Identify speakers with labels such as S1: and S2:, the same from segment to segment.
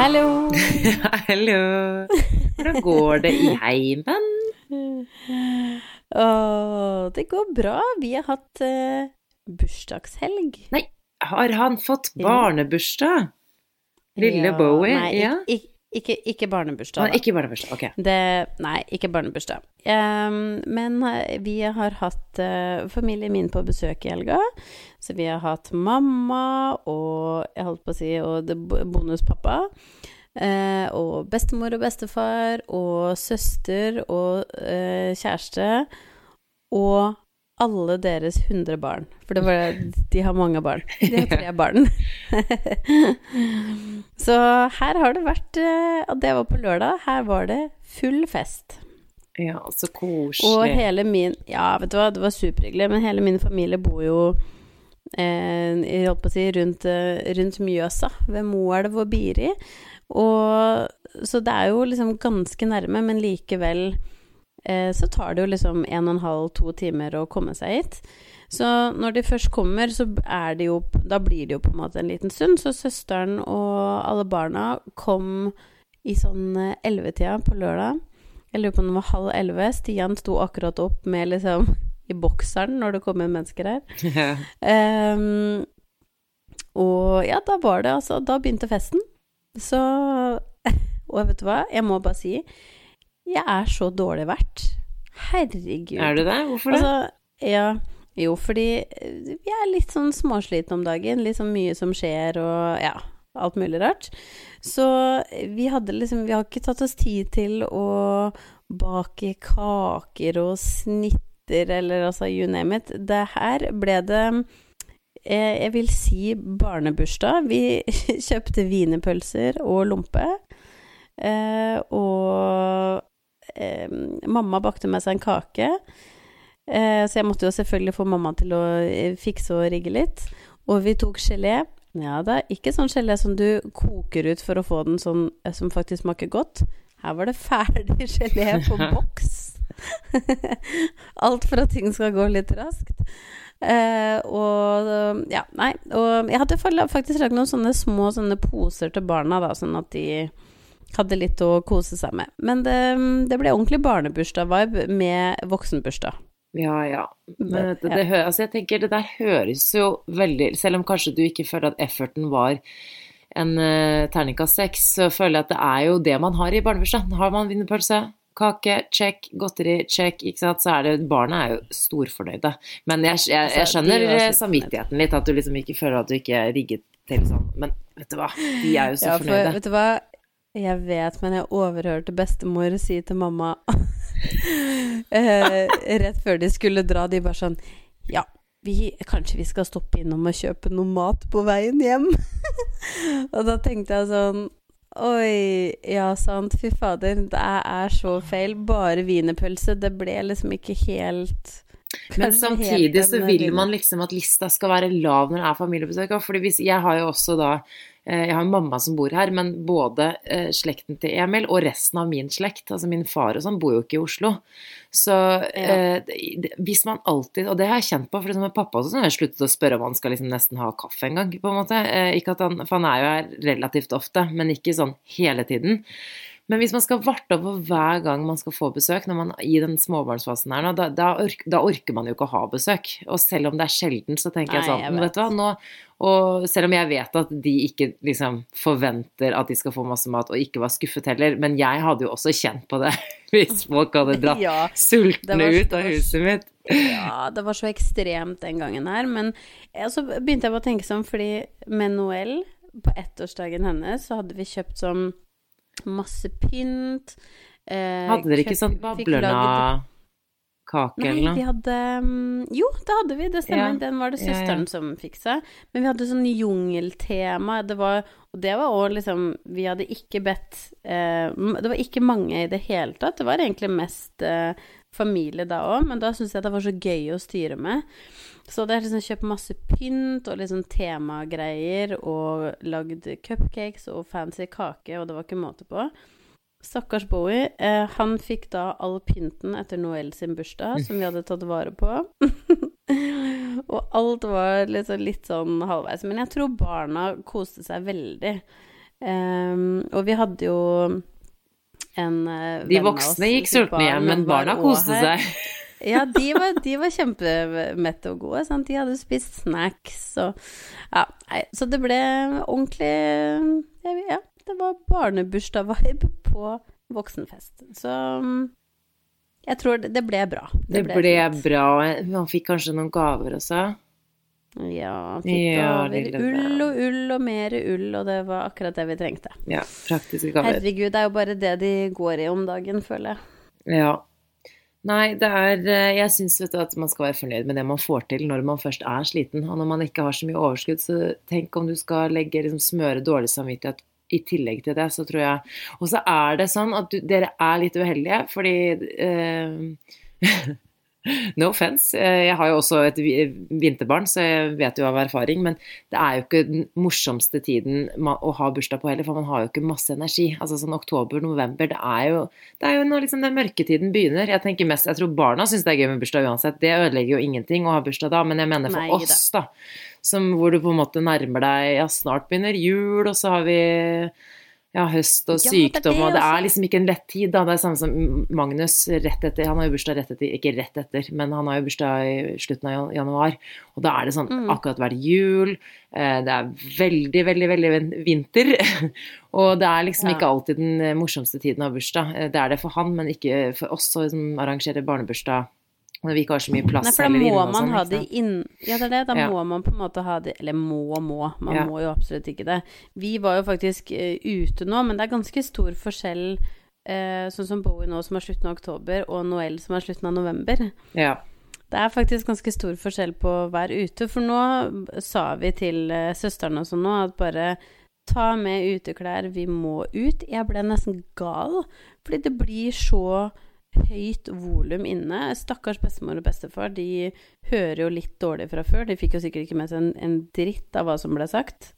S1: Hallo!
S2: Hallo. Hvordan går det i heimen?
S1: Å, det går bra. Vi har hatt uh, bursdagshelg.
S2: Nei, har han fått barnebursdag? Lille
S1: Ja,
S2: Bowie?
S1: Nei,
S2: ja.
S1: ikke, ikke, ikke barnebursdag,
S2: Nei, ikke barnebursdag, ok.
S1: Det, nei, ikke barnebursdag. Um, men eh, vi har hatt uh, familien min på besøk i helga. Så vi har hatt mamma og jeg holdt på å si og bonuspappa. Uh, og bestemor og bestefar og søster og uh, kjæreste. Og alle deres 100 barn. For det var, de har mange barn. De har tre barn. Så her har det vært eh, Og det var på lørdag. Her var det full fest.
S2: Ja, så
S1: Og
S2: koselig.
S1: hele min Ja, vet du hva, det var superhyggelig, men hele min familie bor jo eh, jeg holdt på å si, rundt, eh, rundt Mjøsa, ved Moelv og Biri. Og så det er jo liksom ganske nærme, men likevel eh, så tar det jo liksom en og en halv, to timer å komme seg hit. Så når de først kommer, så er det jo Da blir det jo på en måte en liten stund. Så søsteren og alle barna kom i sånn eh, ellevetida på lørdag. Jeg lurer på om det var halv elleve. Stian sto akkurat opp med liksom i bokseren når det kom inn mennesker her. um, og ja, da var det altså Da begynte festen. Så Og vet du hva, jeg må bare si Jeg er så dårlig vært. Herregud.
S2: Er du det? Hvorfor det?
S1: Altså, ja. Jo, fordi eh, vi er litt sånn småslitne om dagen. Litt sånn mye som skjer og ja, alt mulig rart. Så vi hadde liksom Vi har ikke tatt oss tid til å bake kaker og snitter eller altså you name it. Det her ble det eh, jeg vil si barnebursdag. Vi kjøpte wienerpølser og lompe. Eh, og eh, mamma bakte med seg en kake. Eh, så jeg måtte jo selvfølgelig få mamma til å eh, fikse og rigge litt. Og vi tok gelé. Ja da, ikke sånn gelé som du koker ut for å få den sånn eh, som faktisk smaker godt. Her var det ferdig gelé på boks. Alt for at ting skal gå litt raskt. Eh, og ja, nei. Og jeg hadde faktisk lagd noen sånne små sånne poser til barna, da, sånn at de hadde litt å kose seg med. Men det, det ble ordentlig barnebursdag-vibe med voksenbursdag.
S2: Ja, ja. Men det, det altså jeg tenker det der høres jo veldig Selv om kanskje du ikke føler at efforten var en uh, terningkast seks, så føler jeg at det er jo det man har i barnebursdag. Har man wienerpølse, kake, check, godteri, check, ikke sant, så er det Barna er jo storfornøyde. Men jeg, jeg, jeg
S1: Altså,
S2: skjønner
S1: de var
S2: eh, samvittigheten litt, at du liksom ikke føler at du ikke rigget til sånn. Men vet du hva, de er jo så
S1: Ja, for
S2: fornøyde.
S1: vet du hva? Jeg vet, men jeg overhørte bestemor si til mamma eh, rett før de skulle dra, de bare sånn Ja, vi, kanskje vi skal stoppe innom og kjøpe noe mat på veien hjem? og da tenkte jeg sånn Oi, ja sant, fy fader, det er så feil. Bare wienerpølse. Det ble liksom ikke helt
S2: Men samtidig så vil man liksom at lista skal være lav når det er familiebesøk. Fordi hvis, jeg har jo også da Jeg har en mamma som bor her, men både eh, slekten til Emil og resten av min slekt, altså min far og sånn, bor jo ikke i Oslo. Så eh, hvis man alltid Og det har jeg kjent på, for liksom med pappa også, så har jeg sluttet å spørre om han skal liksom nesten ha kaffe en gang, på en måte. Eh, ikke at han, For han er jo her relativt ofte, men ikke sånn hele tiden. Men hvis man skal varte over hver gang man skal få besøk, når man i den småbarnsfasen her nå, da, da, ork, da orker man jo ikke å ha besøk. Og selv om det er sjelden, så tenker jeg sånn
S1: jeg
S2: vet. vet nå Og selv om jeg vet at de ikke liksom forventer at de skal få masse mat, og ikke var skuffet heller, men jeg hadde jo også kjent på det hvis folk hadde dratt
S1: Ja,
S2: sultne ut av huset mitt.
S1: Ja, det var så ekstremt den gangen her. Men så begynte jeg å tenke sånn, fordi med Noel, på ettårsdagen hennes, så hadde vi kjøpt sånn masse pynt. Eh,
S2: Hadde dere ikke sånn
S1: Babløna-kake eller
S2: noe?
S1: Nei, vi hadde mm, Jo, det hadde vi, det stemmer.
S2: Ja.
S1: Den var det
S2: Ja, ja.
S1: søsteren som fiksa. Men vi hadde sånn jungeltema. Det var Og det var òg liksom Vi hadde ikke bedt eh, Det var ikke mange i det hele tatt. Det var egentlig mest eh, familie da òg, men da syntes jeg det var så gøy å styre med. Så hadde jeg liksom kjøpt masse pynt og liksom temagreier og lagd cupcakes og fancy kake, og det var ikke måte på. Stakkars Bowie. Eh, han fikk da all pynten etter Noel sin bursdag, som vi hadde tatt vare på. og alt var liksom litt sånn halvveis. Men jeg tror barna koste seg veldig. Um, og vi hadde jo en eh,
S2: De voksne gikk sultne hjem, men barna koste seg.
S1: Ja, de var, de var kjempemette og gode. Sant? De hadde spist snacks og Ja, nei, så det ble ordentlig Ja, det var barnebursdag-vibe på voksenfest. Så jeg tror det, det ble bra.
S2: Det ble
S1: ble
S2: bra. Man fikk kanskje noen gaver også?
S1: Ja, fikk
S2: Ja,
S1: gaver.
S2: lille
S1: Ull og ull og mer ull, og det var akkurat det vi trengte.
S2: Ja, praktiske gaver.
S1: Herregud, det er jo bare det de går i om dagen, føler jeg.
S2: Ja. Nei, det er eh, Jeg syns at man skal være fornøyd med det man får til når man først er sliten. Og når man ikke har så mye overskudd, så tenk om du skal legge liksom, smøre dårlig samvittighet i tillegg til det, så tror jeg Og så er det sånn at du, dere er litt uheldige, fordi eh, No offense. eh, Jeg har jo også et vinterbarn, så jeg vet jo av erfaring. Men det er jo ikke den morsomste tiden å ha bursdag på heller, for man har jo ikke masse energi. Altså sånn oktober-november, det er jo det er jo når liksom den mørketiden begynner. Jeg tenker mest, jeg tror barna syns det er gøy med bursdag uansett. Det ødelegger jo ingenting å ha bursdag da, men jeg mener for
S1: Nei
S2: oss, da. Som hvor du på en måte nærmer deg Ja, snart begynner jul, og så har vi ja, høst og
S1: Ja, det
S2: sykdom, og
S1: det
S2: det er liksom ikke en lett tid, da. Det er samme som Magnus rett etter Han har jo bursdag rett etter, ikke rett etter, men han har jo bursdag i slutten av januar. Og da er det sånn
S1: Mm.
S2: akkurat vært jul, eh, det er veldig, veldig, veldig vinter. og det er liksom
S1: Ja.
S2: ikke alltid den morsomste tiden av bursdag. Eh, Det er det for han, men ikke for oss som arrangerer barnebursdag. Når vi ikke har så mye plass
S1: Nei, for da må man
S2: sånn,
S1: ha det inn Ja, det er det. Da
S2: Ja.
S1: må man på en måte ha det Eller må må. Man
S2: Ja.
S1: må jo absolutt ikke det. Vi var jo faktisk uh, ute nå, men det er ganske stor forskjell uh, sånn som Bowie nå, som er slutten av oktober, og Noel, som er slutten av november.
S2: Ja.
S1: Det er faktisk ganske stor forskjell på å være ute, for nå sa vi til uh, søsteren og sånn nå at bare ta med uteklær, vi må ut. Jeg ble nesten gal, fordi det blir så høyt volum inne. Stakkars bestemor og bestefar, de hører jo litt dårlig fra før. De fikk jo sikkert ikke med seg en, en dritt av hva som ble sagt.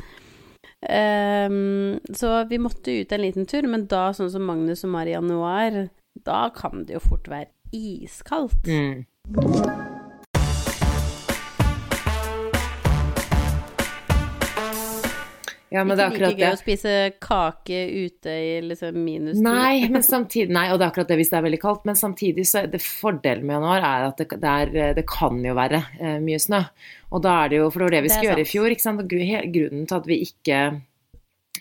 S1: Um, så vi måtte ut en liten tur, men da, sånn som Magnus og Mari januar, da kan det jo fort være iskaldt.
S2: Mm. Ja, men det
S1: ikke like gøy
S2: det.
S1: å spise kake ute i liksom minus.
S2: Nei, men samtidig, nei, og det er akkurat det hvis det er veldig kaldt. Men samtidig så er det fordelen med januar er at det, det, er, det kan jo være eh, mye snø. Og da er det jo, for det var det vi skulle gjøre i fjor. ikke sant? Grunnen til at vi ikke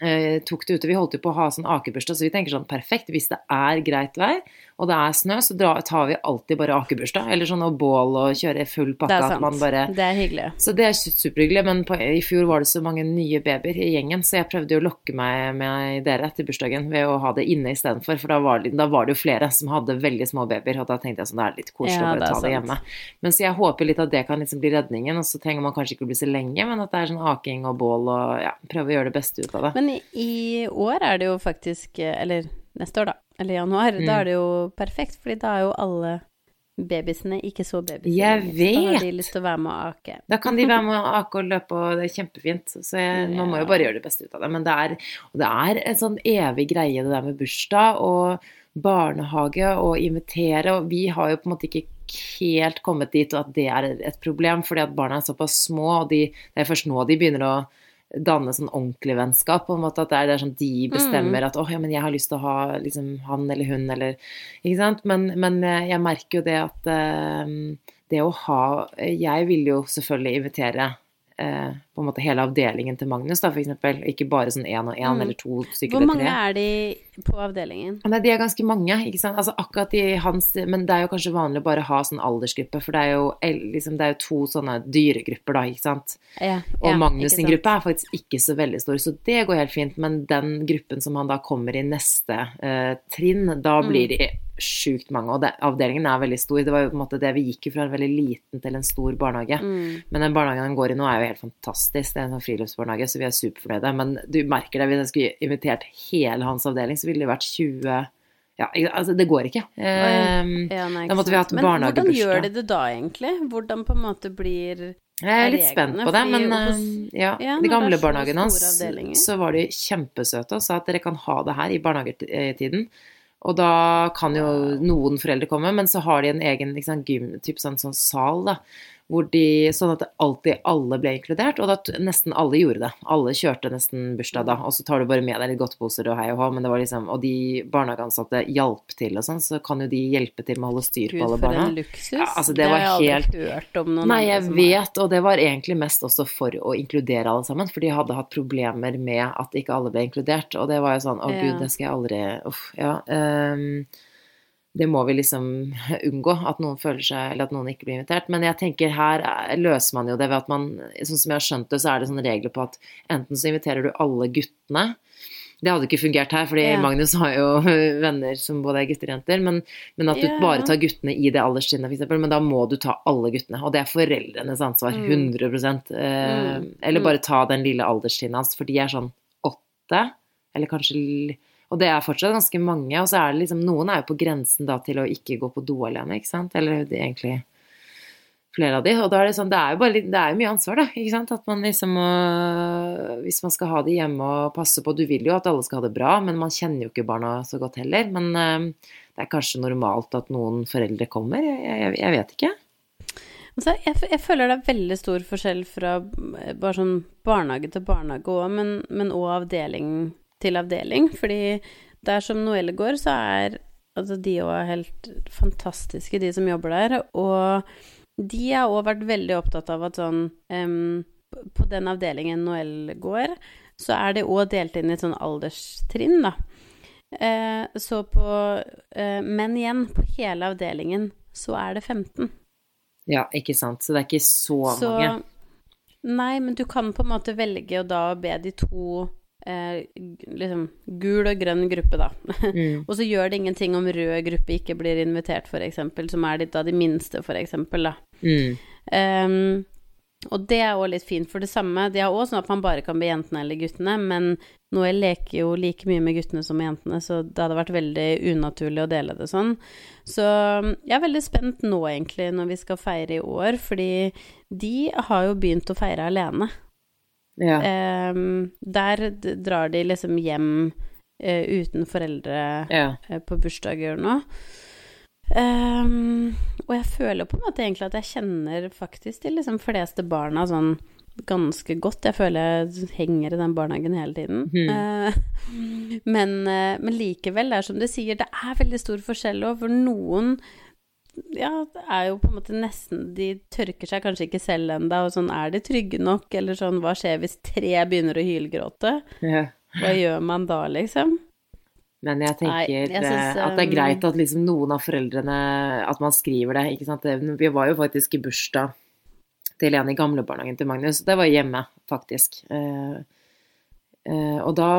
S2: eh, tok det ute Vi holdt jo på å ha sånn akebursdag, så vi tenker sånn perfekt, hvis det er greit vær og det er snø, så tar vi alltid bare akebursdag. Eller sånn og bål og kjøre full pakke.
S1: Det er sant.
S2: man bare
S1: Det er hyggelig.
S2: så det er superhyggelig, men på, i fjor var det så mange nye babyer i gjengen, så jeg prøvde jo å lokke meg med dere til bursdagen ved å ha det inne istedenfor, for da var, det, da var det jo flere som hadde veldig små babyer, og da tenkte jeg sånn, det er litt koselig
S1: Ja,
S2: å bare ta det hjemme. Men så jeg håper litt at det kan liksom bli redningen, og så trenger man kanskje ikke å bli så lenge, men at det er sånn aking og bål og ja, prøve å gjøre det beste ut av det.
S1: Men i, i år er det jo faktisk eh, Eller neste år, da. Eller januar.
S2: Mm.
S1: Da er det jo perfekt, fordi da er jo alle babysene ikke så babyer.
S2: Jeg
S1: vet! Da har de lyst til å være med og ake.
S2: Da kan de være med å ake og løpe, og det er kjempefint. Så jeg, man må jo bare gjøre det beste ut av det. Men det er, det er en sånn evig greie, det der med bursdag og barnehage og invitere. Og vi har jo på en måte ikke helt kommet dit at det er et problem, fordi at barna er såpass små, og de, det er først nå de begynner å danne sånn ordentlig vennskap, på en måte at det er, det er sånn de bestemmer at åh, ja, men jeg har lyst til å ha liksom han eller hun, eller Ikke sant? Men, men eh, jeg merker jo det at uh, det å ha Jeg vil jo selvfølgelig invitere eh, på en måte hele avdelingen til Magnus, da, for eksempel. Ikke bare sånn én og én
S1: Mm.
S2: eller to stykker
S1: Hvor mange er de på avdelingen?
S2: Nei, de er ganske mange, ikke sant. Altså akkurat i hans Men det er jo kanskje vanlig å bare ha sånn aldersgruppe, for det er jo, liksom, det er jo to sånne dyregrupper, da, ikke sant.
S1: Ja,
S2: Og
S1: ja,
S2: Magnus sin gruppe er faktisk ikke så veldig stor, så det går helt fint. Men den gruppen som han da kommer i neste eh, trinn, da
S1: Mm.
S2: blir de sjukt mange, og det, avdelingen er veldig stor. Det var jo på en måte det vi gikk fra en veldig liten til en stor barnehage.
S1: Mm.
S2: Men den barnehagen den går i nå er jo helt fantastisk. Det er en sånn friluftsbarnehage, så vi er superfornøyde. Men du merker det, hvis jeg skulle invitert hele hans avdeling, så ville det vært 20 Ja, altså, det går ikke. Ehm,
S1: Ja, nei,
S2: Da måtte vi
S1: hatt
S2: hatt
S1: Men hvordan gjør de det da, egentlig? Hvordan på en måte blir
S2: jeg er litt spent på det, men ehm, ja,
S1: Ja,
S2: de gamle barnehagene hans, så var de kjempesøte og sa at dere kan ha det her i barnehagetiden. Og da kan jo noen foreldre komme, men så har de en egen liksom, gym, typ sånn, sånn sal, da. Hvor de, sånn at alltid alle ble inkludert, og da nesten alle gjorde det. Alle kjørte nesten bursdag da, og så tar du bare med deg litt godteposer og hei og hå, men det var liksom Og de barnehageansatte hjalp til og sånn, så kan jo de hjelpe til med å holde styr på alle barna.
S1: Gud, for en luksus.
S2: Ja, altså, det var
S1: har jeg
S2: helt-
S1: aldri hørt om noen
S2: Nei, jeg vet, og det var egentlig mest også for å inkludere alle sammen. For de hadde hatt problemer med at ikke alle ble inkludert. Og det var jo sånn Å,
S1: Ja.
S2: gud, det skal jeg aldri Uff, ja. ehm, det må vi liksom unngå, at noen føler seg Eller at noen ikke blir invitert. Men jeg tenker her løser man jo det ved at man Sånn som jeg har skjønt det, så er det sånne regler på at enten så inviterer du alle guttene det hadde ikke fungert her, fordi
S1: Ja.
S2: Magnus har jo venner som både er gutter og jenter. Men, men at du
S1: Ja.
S2: bare tar guttene i det alderstrinnet, f.eks. Men da må du ta alle guttene. Og det er foreldrenes ansvar.
S1: Mm.
S2: 100 eh,
S1: Mm.
S2: Eller
S1: Mm.
S2: bare ta den lille alderstrinnet hans, for de er sånn åtte. Eller kanskje Og det er fortsatt ganske mange. Og så er det liksom Noen er jo på grensen da til å ikke gå på do alene, ikke sant. Eller det egentlig flere av de, og da er det sånn, det er jo bare det er jo mye ansvar da, ikke sant, at man liksom må, hvis man skal ha de hjemme og passe på, du vil jo at alle skal ha det bra, men man kjenner jo ikke barna så godt heller, men uh, det er kanskje normalt at noen foreldre kommer, jeg, jeg, jeg vet ikke.
S1: Altså, jeg, jeg føler det er veldig stor forskjell fra eh, bare sånn barnehage til barnehage òg, men òg avdeling til avdeling. Fordi der som Noelle går, så er altså de òg helt fantastiske, de som jobber der. Og de har òg vært veldig opptatt av at sånn um, På den avdelingen Noelle går, så er det òg delt inn i et sånn alderstrinn, da. Eh, så på eh, Men igjen, på hele avdelingen så er det 15.
S2: Ja, ikke sant, så det er ikke så,
S1: Så
S2: mange.
S1: Nei, men du kan på en måte velge å da be de to eh, liksom gul og grønn gruppe, da.
S2: Mm.
S1: og så gjør det ingenting om rød gruppe ikke blir invitert, eksempel, som er litt av de minste, eksempel, da.
S2: Mm.
S1: Um, og det er òg litt fint, for det samme Det er òg sånn at man bare kan be jentene eller guttene, men Noel leker jo like mye med guttene som med jentene, så det hadde vært veldig unaturlig å dele det sånn. Så jeg er veldig spent nå, egentlig, når vi skal feire i år, fordi de har jo begynt å feire alene.
S2: Ja.
S1: Um, der drar de liksom hjem uh, uten foreldre
S2: ja.
S1: uh, på bursdager nå. Um, og jeg føler på en måte egentlig at jeg kjenner faktisk de liksom fleste barna sånn ganske godt. Jeg føler jeg henger i den barnehagen hele tiden. Eh, men, eh, men likevel, det er som du sier, det er veldig stor forskjell òg, for noen ja, det er jo på en måte nesten De tørker seg kanskje ikke selv ennå, og sånn er de trygge nok, eller sånn hva skjer hvis tre begynner å hylgråte?
S2: ja.
S1: Hva gjør man da, liksom?
S2: Men jeg tenker
S1: Nei, jeg synes,
S2: eh, at det er
S1: um,
S2: greit at liksom noen av foreldrene At man skriver det, ikke sant. Vi var jo faktisk i bursdag til en i gamlebarnehagen til Magnus. Det var hjemme, faktisk. Eh, eh, og da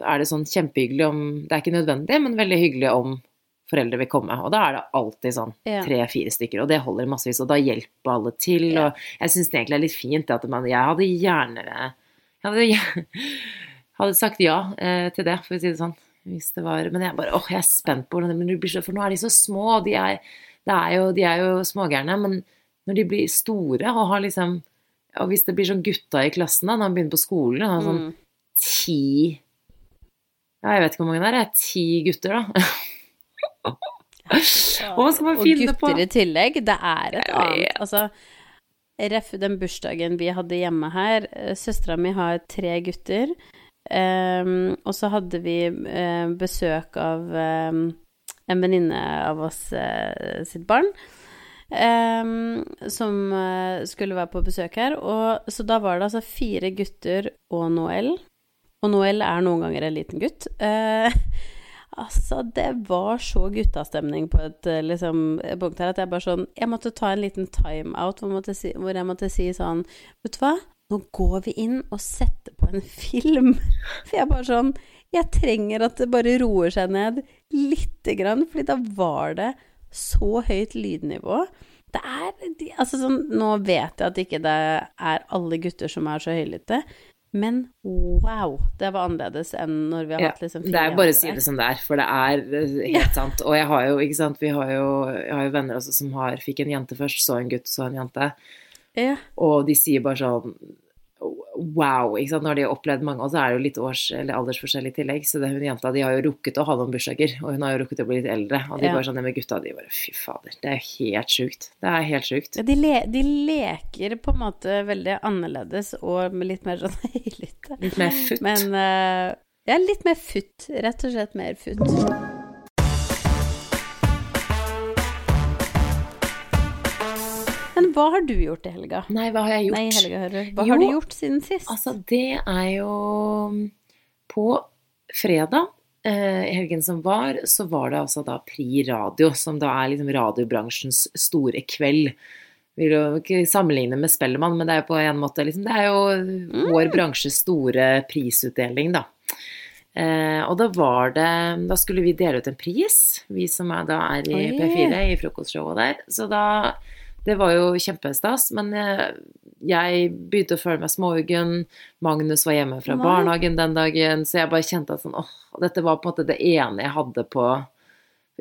S2: er det sånn kjempehyggelig om Det er ikke nødvendig, men veldig hyggelig om foreldre vil komme. Og da er det alltid sånn tre-fire stykker, og det holder massevis. Og da hjelper alle til. Og jeg syns det egentlig er litt fint at man Jeg hadde gjerne Jeg hadde, hadde sagt ja eh, til det, for å si det sånn. Hvis det var, men jeg bare, åh, jeg er spent på hvordan det blir, for nå er de så små. og De er, det er jo, de er jo smågærne, men når de blir store og har liksom Og hvis det blir sånn gutta i klassen da, når man begynner på skolen, og har sånn
S1: Mm.
S2: ti Ja, jeg vet ikke hvor mange det er. Ti gutter, da. Og man skal
S1: bare
S2: finne det på?
S1: gutter i tillegg, det er et annet. Altså, ref den bursdagen vi hadde hjemme her, eh, søstera mi har tre gutter, Um, og så hadde vi eh, besøk av um, en venninne av oss uh, sitt barn. som uh, skulle være på besøk her. Og, så da var det altså fire gutter og Noel. Og Noel er noen ganger en liten gutt. Eh, Altså, det var så guttastemning på et eh, liksom, punkt her at jeg bare sånn Jeg måtte ta en liten timeout hvor, si- hvor jeg måtte si sånn Vet du hva, nå går vi inn og setter på en film. For jeg bare sånn Jeg trenger at det bare roer seg ned lite grann, fordi da var det så høyt lydnivå. Det er Altså sånn Nå vet jeg at ikke det er alle gutter som er så høylytte, men wow, det var annerledes enn når vi har
S2: Ja,
S1: hatt liksom
S2: det er bare å si det som det er, for det er helt helt sant. Og jeg har jo, ikke sant, vi har jo, jeg har jo venner også som har, fikk en jente først, så en gutt, så en jente.
S1: Ja.
S2: Og de sier bare sånn wow, ikke sant, når de har opplevd mange, og så er det jo litt års- eller aldersforskjell i tillegg, så det, hun jenta, de har jo rukket å ha noen bursdager, og hun har jo rukket å bli litt eldre, og de
S1: Ja.
S2: bare sånn, det med gutta, de bare, fy fader, det er helt sjukt. Det er helt sjukt.
S1: Ja, De, le, de leker på en måte veldig annerledes og med litt mer sånn høylytte.
S2: Litt mer futt.
S1: Men uh, ja, litt mer futt. Rett og slett mer futt. Hva har du gjort i helga?
S2: Nei, hva har jeg gjort?
S1: Nei, helga, hører. Hva
S2: Jo,
S1: har du gjort siden sist?
S2: Altså, det er jo På fredag eh, i helgen som var, så var det altså da Pri Radio, som da er liksom radiobransjens store kveld. Vil jo ikke sammenligne med Spellemann, men det er jo på en måte liksom Det er jo vår bransjes store prisutdeling, da. Eh, og da var det Da skulle vi dele ut en pris, vi som er, da er i
S1: Oi.
S2: P4, i frokostshowet der. Så da Det var jo kjempestas, men jeg, jeg begynte å føle meg småuggen. Magnus var hjemme fra
S1: Nei.
S2: barnehagen den dagen, så jeg bare kjente at sånn åh, dette var på en måte det ene jeg hadde på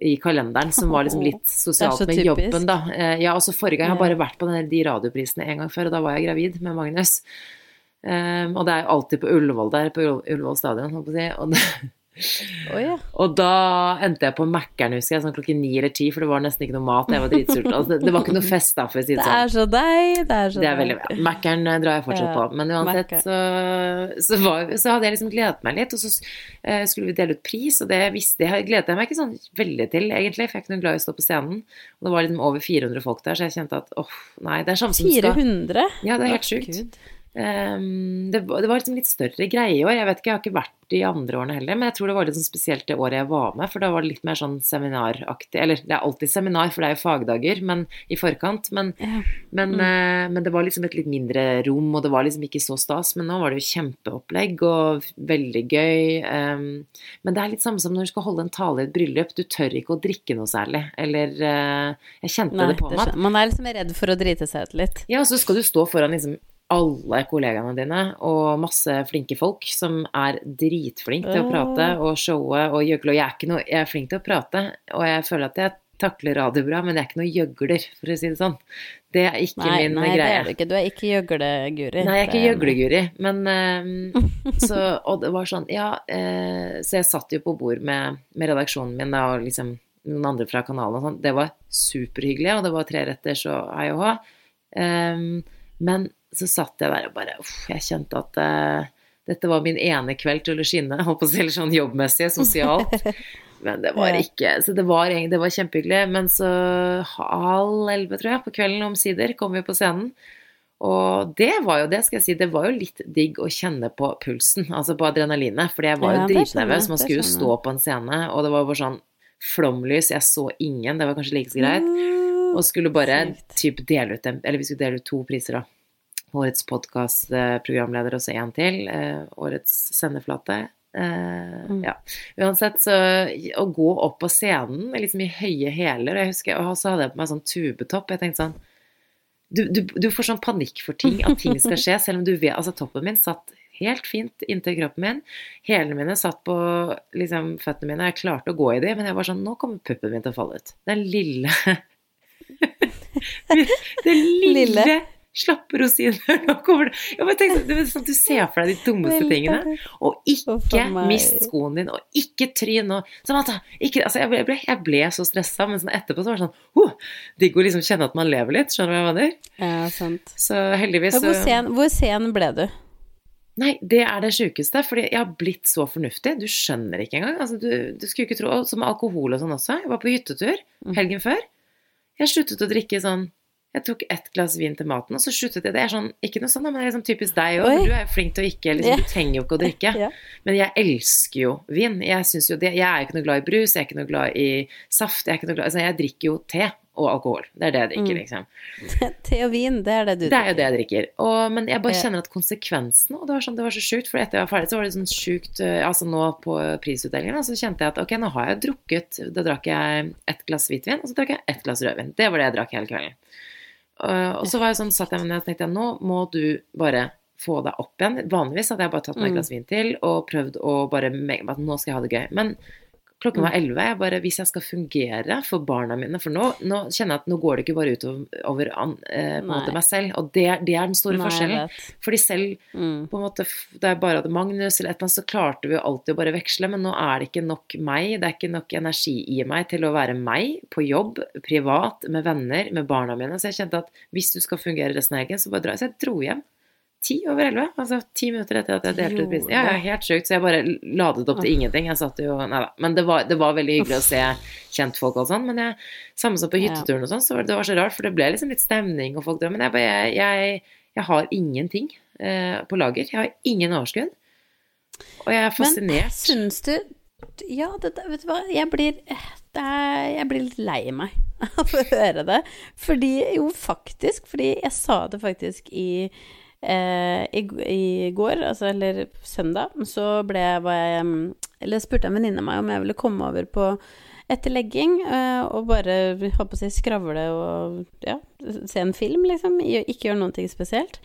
S2: i kalenderen, som var liksom litt sosialt med jobben, da. Eh, Ja, altså forrige gang. Jeg har bare vært på denne, de radioprisene en gang før, og da var jeg gravid med Magnus. Um, og det er jo alltid på Ullevål der, på Ullevål stadion, holdt på å si. Og, det,
S1: Oi, ja.
S2: og da endte jeg på Mækkern, husker jeg, sånn klokken ni eller ti, for det var nesten ikke noe mat, jeg var dritsulten. Altså, det, det var ikke noe fest, da, for å si det
S1: Det
S2: sånn.
S1: er så deg, det er så
S2: Det er veldig bra. Mækkern eh, drar jeg fortsatt på. Men uansett så, så, var, så hadde jeg liksom gledet meg litt, og så uh, skulle vi dele ut pris, og det visste jeg gledet jeg meg ikke sånn veldig til, egentlig, for jeg er ikke noe glad i å stå på scenen. Og det var liksom over 400 folk der, så jeg kjente at åh, nei, det er samme som det skal
S1: 400?
S2: Ja, det er helt sjukt. Ehm, det, var- det var liksom litt større greie i år. Jeg vet ikke, jeg har ikke vært de andre årene heller, men jeg tror det var litt sånn spesielt det året jeg var med, for da var det litt mer sånn seminaraktig. Eller det er alltid seminar, for det er jo fagdager men, i forkant, men,
S1: Ja.
S2: men, eh, men det var liksom et litt mindre rom, og det var liksom ikke så stas. Men nå var det jo kjempeopplegg og veldig gøy. Um, men det er litt samme som når du skal holde en tale i et bryllup. Du tør ikke å drikke noe særlig. Eller uh, Jeg kjente
S1: Nei,
S2: det på meg.
S1: Man er liksom redd for å drite seg ut litt.
S2: ja, og så skal du stå foran liksom alle kollegaene dine og masse flinke folk som er dritflinke til å prate og showe og gjøgle. Og jeg er, ikke noe, jeg er flink til å prate, og jeg føler at jeg takler radio bra, men jeg er ikke noe gjøgler, for å si det sånn. Det er ikke
S1: Nei,
S2: min
S1: nei det er du ikke. Du er ikke gjøgle-Guri.
S2: Nei, jeg er ikke gjøgleguri, men ehm, så, Og det var sånn, ja uh, Så jeg satt jo på bord med, med redaksjonen min da, og liksom noen andre fra kanalen og sånn. Det var superhyggelig, og det var treretters og hei og hå. Um, men så satt jeg der og bare uff, Jeg kjente at uh, dette var min ene kveld til å skinne, holdt på å si, eller sånn jobbmessig, sosialt. Men det var ikke Så det var, det var kjempehyggelig. Men så halv elleve, tror jeg, på kvelden omsider kom vi på scenen. Og det var jo det, skal jeg si, det var jo litt digg å kjenne på pulsen, altså på adrenalinet. Fordi jeg var jo
S1: Ja,
S2: dritnervøs. Man skulle jo stå på en scene, og det var bare sånn flomlys. Jeg så ingen, det var kanskje like så greit. Og skulle bare typ dele ut dem, Eller vi skulle dele ut to priser, da. Årets podkastprogramleder og så en til. eh, Årets sendeflate. Eh,
S1: Mm.
S2: Ja. Uansett, så å gå opp på scenen liksom i høye hæler Og jeg husker, og så hadde jeg på meg sånn tubetopp. Jeg tenkte sånn du, du, du får sånn panikk for ting, at ting skal skje, selv om du vet Altså, toppen min satt helt fint inntil kroppen min. Hælene mine satt på liksom, føttene mine, jeg klarte å gå i de, men jeg var sånn Nå kommer puppen min til å falle ut. Den lille Den lille,
S1: Lille.
S2: Slappe rosiner Nå kommer det ja, men tenk, du, vet sånn, du ser for deg de dummeste tingene. Og ikke mist skoen din, og ikke tryn og at, ikke, altså, jeg, ble, jeg, ble, så stressa, men sånn etterpå så var det sånn oh, Digg å liksom kjenne at man lever litt, skjønner du hva jeg mener?
S1: Ja, sant.
S2: Så heldigvis
S1: hvor, sen, hvor sen ble du?
S2: Nei, det er det sjukeste, fordi jeg har blitt så fornuftig. Du skjønner ikke engang. Altså, du, du skulle ikke tro Som alkohol og sånn også. Jeg var på hyttetur
S1: Mm.
S2: helgen før. Jeg sluttet å drikke sånn Jeg tok ett glass vin til maten, og så sluttet jeg. Det er sånn, ikke noe sånn, men det er sånn typisk deg òg. Du er jo flink til å ikke liksom, Du trenger jo ikke å drikke.
S1: Yeah.
S2: Men jeg elsker jo vin. Jeg, jo det, jeg er ikke noe glad i brus, jeg er ikke noe glad i saft. Jeg, glad, altså jeg drikker jo te og alkohol. Det er det jeg drikker,
S1: Mm.
S2: liksom.
S1: Te og vin, det er det du drikker.
S2: Det er jo det jeg drikker. Og, men jeg bare kjenner at konsekvensen Og det var, sånn, det var så sjukt, for etter jeg var ferdig, så var det sånn sjukt eh, Altså nå på prisutdelingen, så kjente jeg at ok, nå har jeg drukket Da drakk jeg ett glass hvitvin, og så drakk jeg ett glass rødvin. Det var det jeg drakk hele kvelden. Og, og så var jeg sånn, satt jeg med og tenkte nå må du bare få deg opp igjen. Vanligvis hadde jeg bare tatt meg et
S1: Mm.
S2: glass vin til og prøvd å bare nå skal jeg ha det gøy. Men klokken var elleve. Jeg bare, hvis jeg skal fungere for barna mine For nå, nå kjenner jeg at nå går det ikke bare utover over, an, eh, på en måte meg selv. Og det, det er den store
S1: Nei,
S2: forskjellen. Fordi selv
S1: Mm.
S2: på en måte, da jeg bare hadde Magnus eller et eller annet, så klarte vi jo alltid å bare veksle, men nå er det ikke nok meg, det er ikke nok energi i meg til å være meg på jobb, privat, med venner, med barna mine. Så jeg kjente at hvis du skal fungere resten av helgen, så bare dra. Så jeg dro hjem. Ti over elleve, altså ti minutter etter at jeg delte ut prisen. Ja, ja, helt sjukt. Så jeg bare ladet opp til ingenting. Jeg satt jo Nei da. Men det var, det var veldig hyggelig å se kjentfolk og sånn. Men jeg, samme som på hytteturen og sånn, så var det, var så rart, for det ble liksom litt stemning og folk drar. Men jeg bare jeg, jeg, har ingenting eh, på lager. Jeg har ingen overskudd. Og jeg er fascinert.
S1: Men Syns du Ja, det, vet du hva, jeg blir det er, Jeg blir litt lei meg av å høre det. Fordi Jo, faktisk. Fordi jeg sa det faktisk i eh, i, I går, altså eller søndag, så ble jeg, jeg mm, Eller spurte en venninne meg om jeg ville komme over på etter legging eh, og bare holdt å si skravle og ja, se en film, liksom. Ikke gjøre noe spesielt.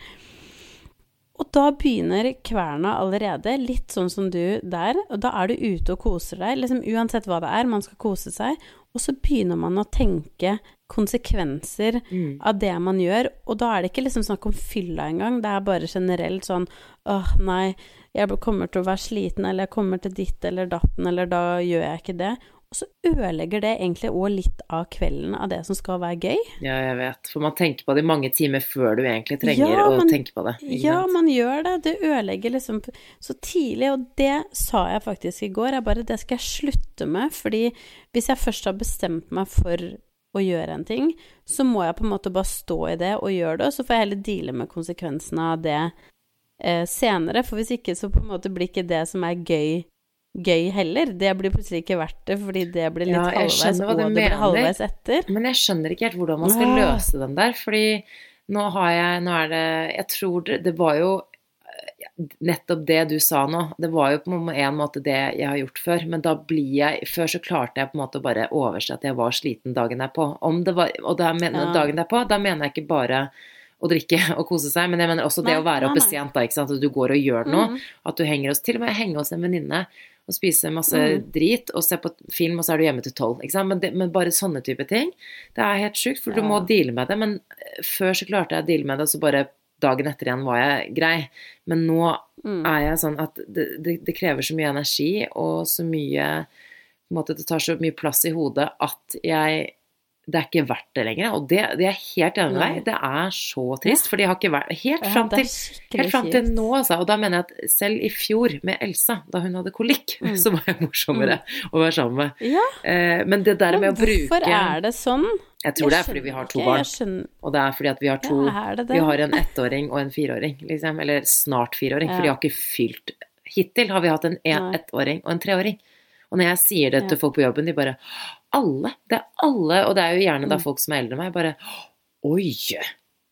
S1: Og da begynner kverna allerede, litt sånn som du der, og da er du ute og koser deg, liksom uansett hva det er, man skal kose seg, og så begynner man å tenke konsekvenser
S2: Mm.
S1: av det man gjør, og da er det ikke liksom snakk om fylla engang, det er bare generelt sånn åh, nei, jeg kommer til å være sliten, eller jeg kommer til ditt eller datten, eller da gjør jeg ikke det. Og så ødelegger det egentlig òg litt av kvelden av det som skal være gøy.
S2: Ja, jeg vet. For man tenker på det i mange timer før du egentlig trenger
S1: Ja,
S2: å tenke på det.
S1: Ja,
S2: sant?
S1: man gjør det. Det ødelegger liksom så tidlig, og det sa jeg faktisk i går. Jeg bare Det skal jeg slutte med, fordi hvis jeg først har bestemt meg for å gjøre en ting, så må jeg på en måte bare stå i det og gjøre det, og så får jeg heller deale med konsekvensene av det eh, senere. For hvis ikke, så på en måte blir ikke det som er gøy, gøy heller. Det blir plutselig ikke verdt det, fordi det blir litt
S2: Ja,
S1: halvveis, og det blir halvveis etter.
S2: Men jeg skjønner ikke helt hvordan man skal
S1: Ah.
S2: løse den der, fordi nå har jeg Nå er det Jeg tror det, det var jo nettopp det du sa nå. Det var jo på en måte det jeg har gjort før, men da blir jeg Før så klarte jeg på en måte å bare overse at jeg var sliten dagen derpå. Om det var Og da mener,
S1: Ja.
S2: dagen derpå, da mener jeg ikke bare å drikke og kose seg, men jeg mener også det å være oppe
S1: nei.
S2: sent, da, ikke sant. At du går og gjør noe.
S1: Mm.
S2: At du henger hos Til og med henge hos en venninne og spise masse
S1: Mm.
S2: drit og se på film, og så er du hjemme til tolv. ikke? Men, men bare sånne type ting. Det er helt sjukt, for du må deale med det. Men eh, før så klarte jeg å deale med det, og så bare dagen etter igjen var jeg grei. Men nå
S1: Mm.
S2: er jeg sånn at det, det, det krever så mye energi og så mye på en måte, Det tar så mye plass i hodet at jeg det er ikke verdt det lenger. Og det, det er jeg helt enig med deg. Det er så trist, for de har ikke vært Helt
S1: Ja,
S2: fram til Helt fram til nå, altså. Og da mener jeg at selv i fjor, med Elsa, da hun hadde kolikk,
S1: Mm.
S2: så var jeg morsommere å være sammen med.
S1: Ja,
S2: Eh, men det der med å bruke
S1: hvorfor er det sånn?
S2: Jeg tror det er fordi vi har to barn. Og det er fordi at vi har to
S1: Ja, det det?
S2: Vi har en ettåring og en fireåring, liksom. Eller snart fireåring, for de har ikke fylt Hittil har vi hatt en, en ettåring og en treåring. Og når jeg sier det til folk på jobben, de bare Alle! Det er alle! Og det er jo gjerne da
S1: Mm.
S2: folk som er eldre enn meg, bare Oi!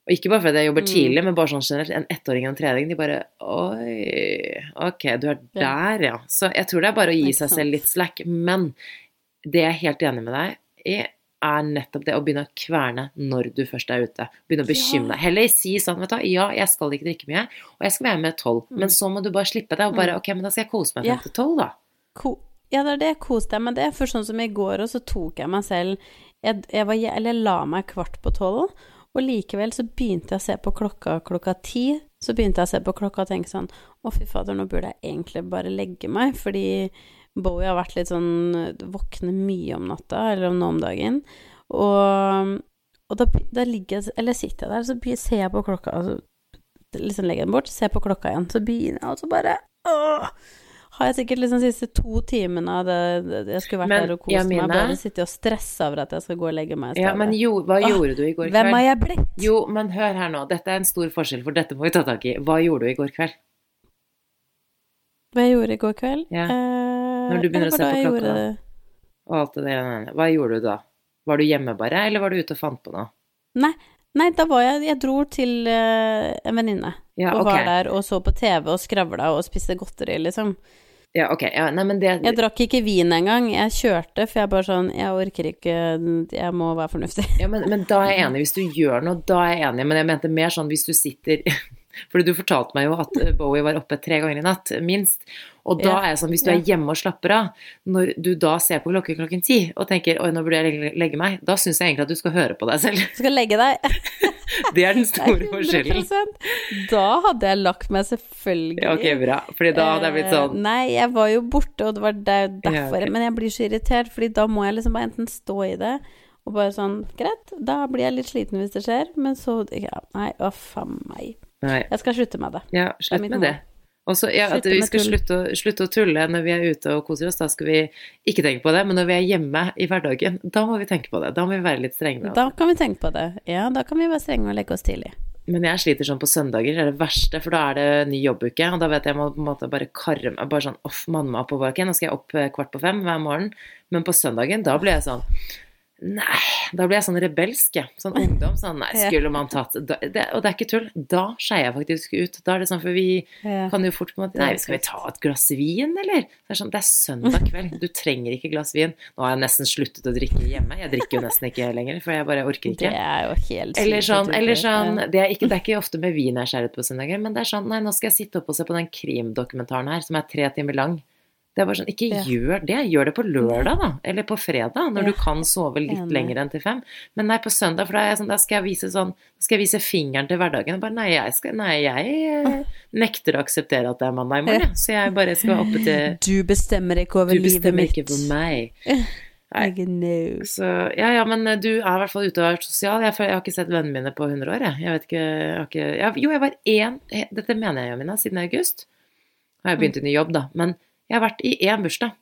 S2: Og ikke bare fordi jeg jobber
S1: Mm.
S2: tidlig, men bare sånn generelt. En ettåring og en treåring, de bare Oi, ok, du er der, ja. Så jeg tror det er bare å gi seg selv litt slack. Men det jeg er helt enig med deg i, er nettopp det å begynne å kverne når du først er ute. Begynne å bekymre deg. Heller si sånn, vet du ja, jeg skal ikke drikke mye, og jeg skal være med tolv, men så må du bare slippe det, og bare,
S1: Mm.
S2: ok, men da skal jeg kose meg frem til tolv, da.
S1: Ko ja, det er det. Kos deg med det. For sånn som i går, og så tok jeg meg selv Jeg, jeg, var, jeg la meg kvart på tolv, og likevel så begynte jeg å se på klokka klokka ti. Så begynte jeg å se på klokka og tenke sånn Å, fy fader, nå burde jeg egentlig bare legge meg, fordi Bowie har vært litt sånn Våkne mye om natta, eller om nå om dagen. Og, og da, da ligger jeg Eller sitter jeg der, så begynner, ser jeg på klokka, altså liksom legger den bort, ser på klokka igjen, så begynner jeg, og så bare åh, har jeg sikkert liksom de siste to timene av det, jeg skulle vært
S2: Men,
S1: der og kost meg,
S2: Jamine?
S1: bare sittet og stressa over at jeg skal gå og legge meg i stedet.
S2: Ja, men jo, hva
S1: Åh,
S2: gjorde du i går kveld?
S1: Hvem har jeg blitt?
S2: Jo, men hør her nå, dette er en stor forskjell, for dette må vi ta tak i. Hva gjorde du i går kveld?
S1: Hva jeg gjorde i går kveld?
S2: Ja.
S1: Eh,
S2: Når du begynner å se på klokka.
S1: gjorde?
S2: Og alt det der, hva gjorde du da? Var du hjemme bare, eller var du ute og fant på noe?
S1: Nei, nei da var jeg Jeg dro til eh, en venninne
S2: Ja,
S1: og var der og så på TV og skravla og spiste godteri, liksom.
S2: Ja, ok. Ja, nei, men det
S1: Jeg drakk ikke vin engang. Jeg kjørte, for jeg bare sånn Jeg orker ikke Jeg må være fornuftig.
S2: Ja, men, men da er jeg enig. Hvis du gjør noe, da er jeg enig. Men jeg mente mer sånn hvis du sitter Fordi du fortalte meg jo at eh, Bowie var oppe tre ganger i natt, minst. Og da er jeg sånn, hvis du er hjemme og slapper av, når du da ser på klokken klokken ti og tenker oi, nå burde jeg legge, legge meg, da syns jeg egentlig at du skal høre på deg selv.
S1: Du skal legge deg.
S2: Det er den store forskjellen.
S1: 100%. Da hadde jeg lagt meg, selvfølgelig.
S2: Ja, ok, bra. Fordi da hadde jeg blitt
S1: Eh,
S2: sånn
S1: Nei, jeg var jo borte, og det var derfor.
S2: Ja, okay.
S1: Men jeg blir så irritert, fordi da må jeg liksom bare enten stå i det og bare sånn Greit, da blir jeg litt sliten hvis det skjer, men så ja, Nei, å faen meg.
S2: Nei.
S1: Jeg skal slutte med det.
S2: Ja, slutt
S1: det
S2: med det. Og så, ja, at vi skal slutte å, slutte å tulle når vi er ute og koser oss. Da skal vi ikke tenke på det. Men når vi er hjemme i hverdagen, da må vi tenke på det. Da må vi være litt strenge med oss.
S1: Da kan vi tenke på det. Ja, da kan vi være strenge og legge oss tidlig.
S2: Men jeg sliter sånn på søndager, det er det verste, for da er det ny jobbuke. Og da vet jeg jeg må på en måte bare karre meg, bare sånn off, manne meg opp og bare ok, nå skal jeg opp eh, kvart på fem hver morgen. Men på søndagen, da blir jeg sånn Nei, da blir jeg sånn rebelsk, jeg. Sånn ungdom. Sånn nei, skulle man tatt da, det, Og det er ikke tull. Da skeier jeg faktisk ut. Da er det sånn, for vi
S1: Ja.
S2: kan jo fort på en måte Nei, skal vi ta et glass vin, eller? Det er sånn, det er søndag kveld. Du trenger ikke glass vin. Nå har jeg nesten sluttet å drikke hjemme. Jeg drikker jo nesten ikke lenger, for jeg bare orker ikke.
S1: Det er jo helt
S2: Eller sånn, eller sånn det, er ikke, det er ikke ofte med vin jeg skjærer ut på søndager, men det er sånn Nei, nå skal jeg sitte oppe og se på den krimdokumentaren her, som er tre timer lang. Det er bare sånn, Ikke
S1: Ja.
S2: gjør det, gjør det på lørdag, da. Eller på fredag, når
S1: Ja.
S2: du kan sove litt
S1: Enig.
S2: lenger enn til fem. Men nei, på søndag, for da, sånn, da skal jeg vise sånn skal jeg vise fingeren til hverdagen. Og bare nei, jeg, skal, nei, jeg eh, nekter å akseptere at det er mandag i morgen, ja. Så jeg bare skal oppe til
S1: Du bestemmer ikke over livet mitt.
S2: Du bestemmer ikke for meg. Nei. Så ja, ja, men eh, du er i hvert fall ute og er sosial. Jeg, jeg har ikke sett vennene mine på 100 år, jeg. Jeg vet ikke, jeg har ikke Jo, jeg var én eh, Dette mener jeg Jamina, siden august. Har jeg begynt i ny jobb, da. Men jeg har vært i én bursdag.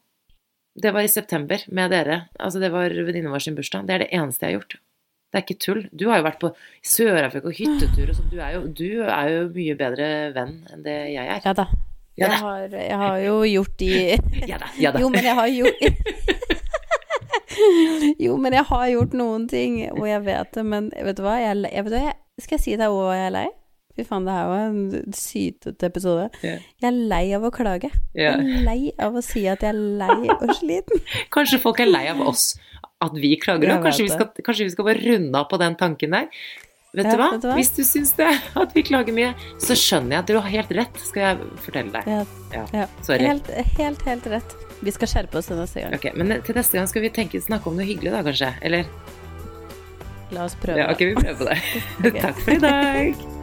S2: Det var i september med dere. Altså, det var venninnen vår sin bursdag. Det er det eneste jeg har gjort. Det er ikke tull. Du har jo vært på Sør-Afrika og hyttetur og sånn. Du, du er jo mye bedre venn enn det jeg er.
S1: Ja da.
S2: Ja
S1: Jeg har, jeg har jo gjort de
S2: Ja da. Ja da.
S1: Jo, men jeg har gjort Jo, men jeg har gjort noen ting, og jeg vet det, men vet du hva? Jeg, vet du hva? Skal jeg si deg hva jeg er lei? Fy faen, det her var en sytete episode.
S2: Yeah.
S1: Jeg er lei av å klage.
S2: Yeah.
S1: Jeg er lei av å si at jeg er lei og sliten.
S2: Kanskje folk er lei av oss at vi klager, òg. kanskje kanskje vi skal bare runde av på den tanken der. Vet,
S1: Ja,
S2: du
S1: vet du hva?
S2: Hvis du syns det, at vi klager mye, så skjønner jeg at du har helt rett, skal jeg fortelle deg.
S1: Ja,
S2: Ja. Sorry.
S1: Helt, helt, helt rett. Vi skal skjerpe oss til neste gang.
S2: Ok, Men til neste gang skal vi tenke, snakke om noe hyggelig, da, kanskje? Eller?
S1: La oss prøve.
S2: Ja, ok, vi prøver på det.
S1: okay.
S2: Takk for i dag.